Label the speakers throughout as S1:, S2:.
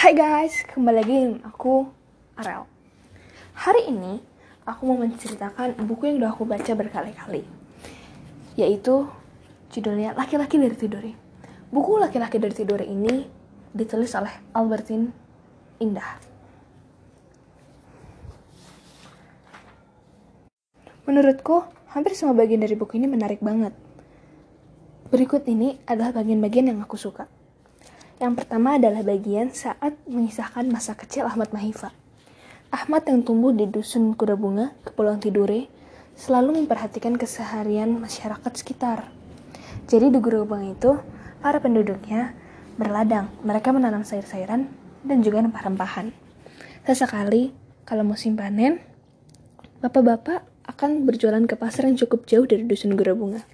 S1: Hai guys, kembali lagi dengan aku Arel. Hari ini aku mau menceritakan buku yang udah aku baca berkali-kali, yaitu judulnya Laki-laki dari Tidore. Buku Laki-laki dari Tidore ini ditulis oleh Albertine Indah. Menurutku, hampir semua bagian dari buku ini menarik banget. Berikut ini adalah bagian-bagian yang aku suka. Yang pertama adalah bagian saat mengisahkan masa kecil Ahmad Mahifa. Ahmad yang tumbuh di dusun Kuda Bunga, Kepulauan Tidore, selalu memperhatikan keseharian masyarakat sekitar. Jadi di Kuda Bunga itu, para penduduknya berladang. Mereka menanam sayur-sayuran dan juga rempah-rempahan. Sesekali, kalau musim panen, bapak-bapak akan berjualan ke pasar yang cukup jauh dari dusun Kuda Bunga.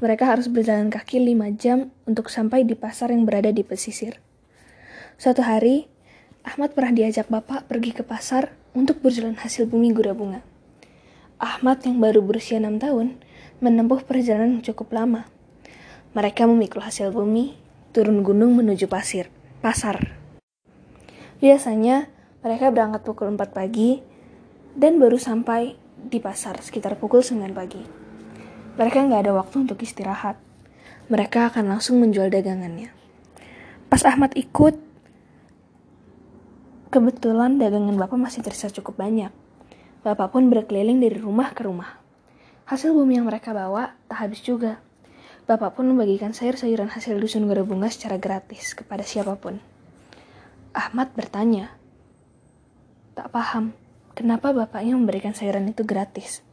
S1: Mereka harus berjalan kaki 5 jam untuk sampai di pasar yang berada di pesisir. Suatu hari, Ahmad pernah diajak bapak pergi ke pasar untuk berjalan hasil bumi gura bunga. Ahmad yang baru berusia 6 tahun menempuh perjalanan cukup lama. Mereka memikul hasil bumi, turun gunung menuju pasir, pasar. Biasanya, mereka berangkat pukul 4 pagi dan baru sampai di pasar sekitar pukul 9 pagi. Mereka nggak ada waktu untuk istirahat. Mereka akan langsung menjual dagangannya. Pas Ahmad ikut, kebetulan dagangan Bapak masih tersisa cukup banyak. Bapak pun berkeliling dari rumah ke rumah. Hasil bumi yang mereka bawa tak habis juga. Bapak pun membagikan sayur-sayuran hasil dusun bunga secara gratis kepada siapa pun. Ahmad bertanya, tak paham kenapa bapaknya memberikan sayuran itu gratis.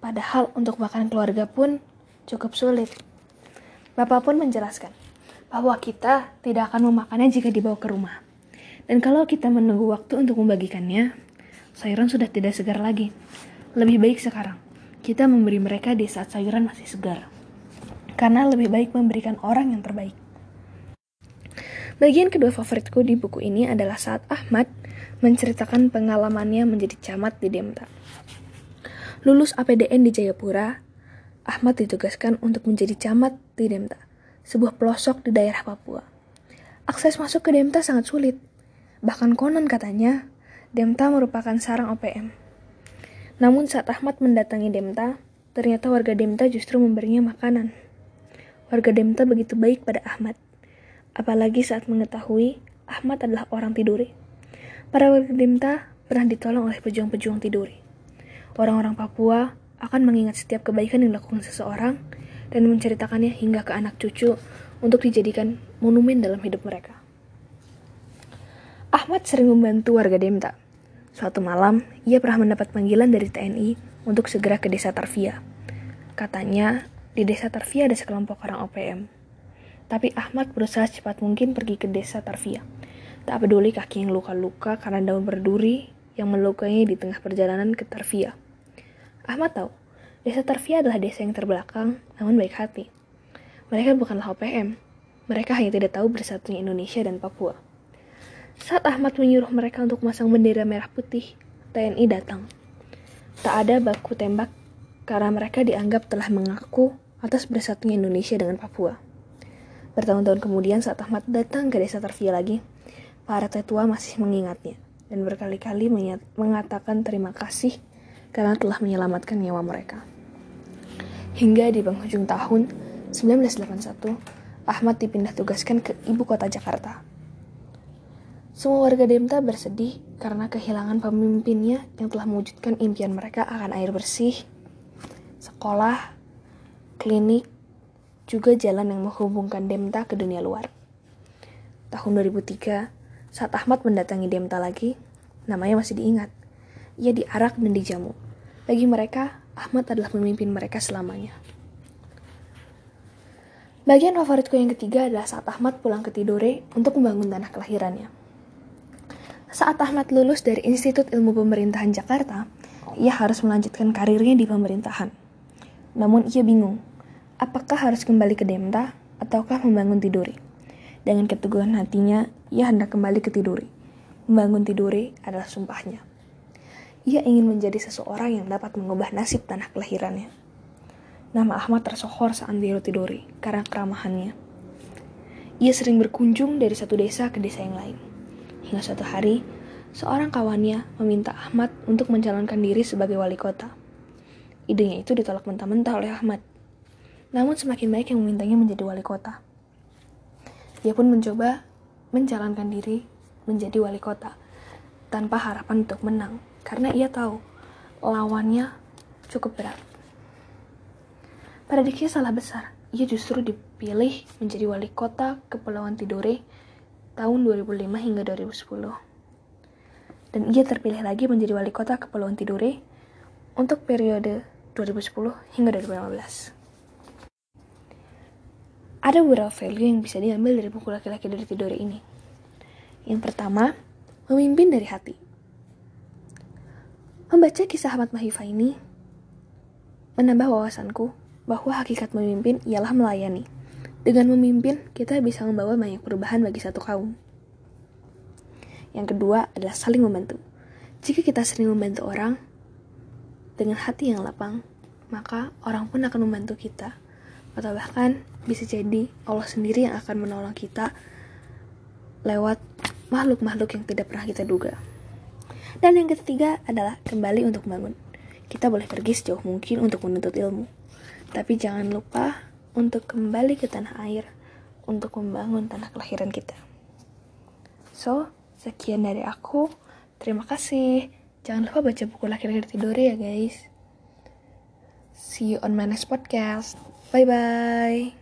S1: Padahal untuk makan keluarga pun cukup sulit. Bapak pun menjelaskan bahwa kita tidak akan memakannya jika dibawa ke rumah. Dan kalau kita menunggu waktu untuk membagikannya, sayuran sudah tidak segar lagi. Lebih baik sekarang, kita memberi mereka di saat sayuran masih segar. Karena lebih baik memberikan orang yang terbaik. Bagian kedua favoritku di buku ini adalah saat Ahmad menceritakan pengalamannya menjadi camat di Demta. Lulus APDN di Jayapura, Ahmad ditugaskan untuk menjadi camat di Demta, sebuah pelosok di daerah Papua. Akses masuk ke Demta sangat sulit. Bahkan konon katanya, Demta merupakan sarang OPM. Namun saat Ahmad mendatangi Demta, ternyata warga Demta justru memberinya makanan. Warga Demta begitu baik pada Ahmad. Apalagi saat mengetahui Ahmad adalah orang Tiduri. Para warga Demta pernah ditolong oleh pejuang-pejuang Tiduri. Orang-orang Papua akan mengingat setiap kebaikan yang dilakukan seseorang dan menceritakannya hingga ke anak cucu untuk dijadikan monumen dalam hidup mereka. Ahmad sering membantu warga Demta. Suatu malam, ia pernah mendapat panggilan dari TNI untuk segera ke desa Tarvia. Katanya, di desa Tarvia ada sekelompok orang OPM. Tapi Ahmad berusaha secepat mungkin pergi ke desa Tarvia. Tak peduli kaki yang luka-luka karena daun berduri yang melukainya di tengah perjalanan ke Tarvia. Ahmad tahu, desa Tarvia adalah desa yang terbelakang, namun baik hati. Mereka bukanlah OPM, mereka hanya tidak tahu bersatunya Indonesia dan Papua. Saat Ahmad menyuruh mereka untuk memasang bendera merah putih, TNI datang. Tak ada baku tembak karena mereka dianggap telah mengaku atas bersatunya Indonesia dengan Papua. Bertahun-tahun kemudian saat Ahmad datang ke desa Tarvia lagi, para tetua masih mengingatnya dan berkali-kali mengatakan terima kasih karena telah menyelamatkan nyawa mereka. Hingga di penghujung tahun 1981, Ahmad dipindah tugaskan ke ibu kota Jakarta. Semua warga Demta bersedih karena kehilangan pemimpinnya yang telah mewujudkan impian mereka akan air bersih, sekolah, klinik, juga jalan yang menghubungkan Demta ke dunia luar. Tahun 2003, saat Ahmad mendatangi Demta lagi, namanya masih diingat ia diarak dan dijamu. Bagi mereka, Ahmad adalah pemimpin mereka selamanya. Bagian favoritku yang ketiga adalah saat Ahmad pulang ke Tidore untuk membangun tanah kelahirannya. Saat Ahmad lulus dari Institut Ilmu Pemerintahan Jakarta, ia harus melanjutkan karirnya di pemerintahan. Namun ia bingung, apakah harus kembali ke Demta ataukah membangun Tidore. Dengan keteguhan hatinya, ia hendak kembali ke Tidore. Membangun Tidore adalah sumpahnya. Ia ingin menjadi seseorang yang dapat mengubah nasib tanah kelahirannya. Nama Ahmad tersohor saat di Tidore karena keramahannya. Ia sering berkunjung dari satu desa ke desa yang lain. Hingga suatu hari, seorang kawannya meminta Ahmad untuk mencalonkan diri sebagai wali kota. Idenya itu ditolak mentah-mentah oleh Ahmad. Namun semakin baik yang memintanya menjadi wali kota. Ia pun mencoba mencalonkan diri menjadi wali kota tanpa harapan untuk menang karena ia tahu lawannya cukup berat. Prediksinya salah besar. Ia justru dipilih menjadi wali kota Kepulauan Tidore tahun 2005 hingga 2010. Dan ia terpilih lagi menjadi wali kota Kepulauan Tidore untuk periode 2010 hingga 2015. Ada beberapa value yang bisa diambil dari buku laki-laki dari Tidore ini. Yang pertama, memimpin dari hati. Membaca kisah Ahmad Mahifah ini menambah wawasanku bahwa hakikat memimpin ialah melayani. Dengan memimpin, kita bisa membawa banyak perubahan bagi satu kaum. Yang kedua adalah saling membantu. Jika kita sering membantu orang dengan hati yang lapang, maka orang pun akan membantu kita. Atau bahkan bisa jadi Allah sendiri yang akan menolong kita lewat makhluk-makhluk yang tidak pernah kita duga. Dan yang ketiga adalah kembali untuk membangun. Kita boleh pergi sejauh mungkin untuk menuntut ilmu. Tapi jangan lupa untuk kembali ke tanah air untuk membangun tanah kelahiran kita. So, sekian dari aku. Terima kasih. Jangan lupa baca buku Laki-Laki Tidur ya guys. See you on my next podcast. Bye-bye.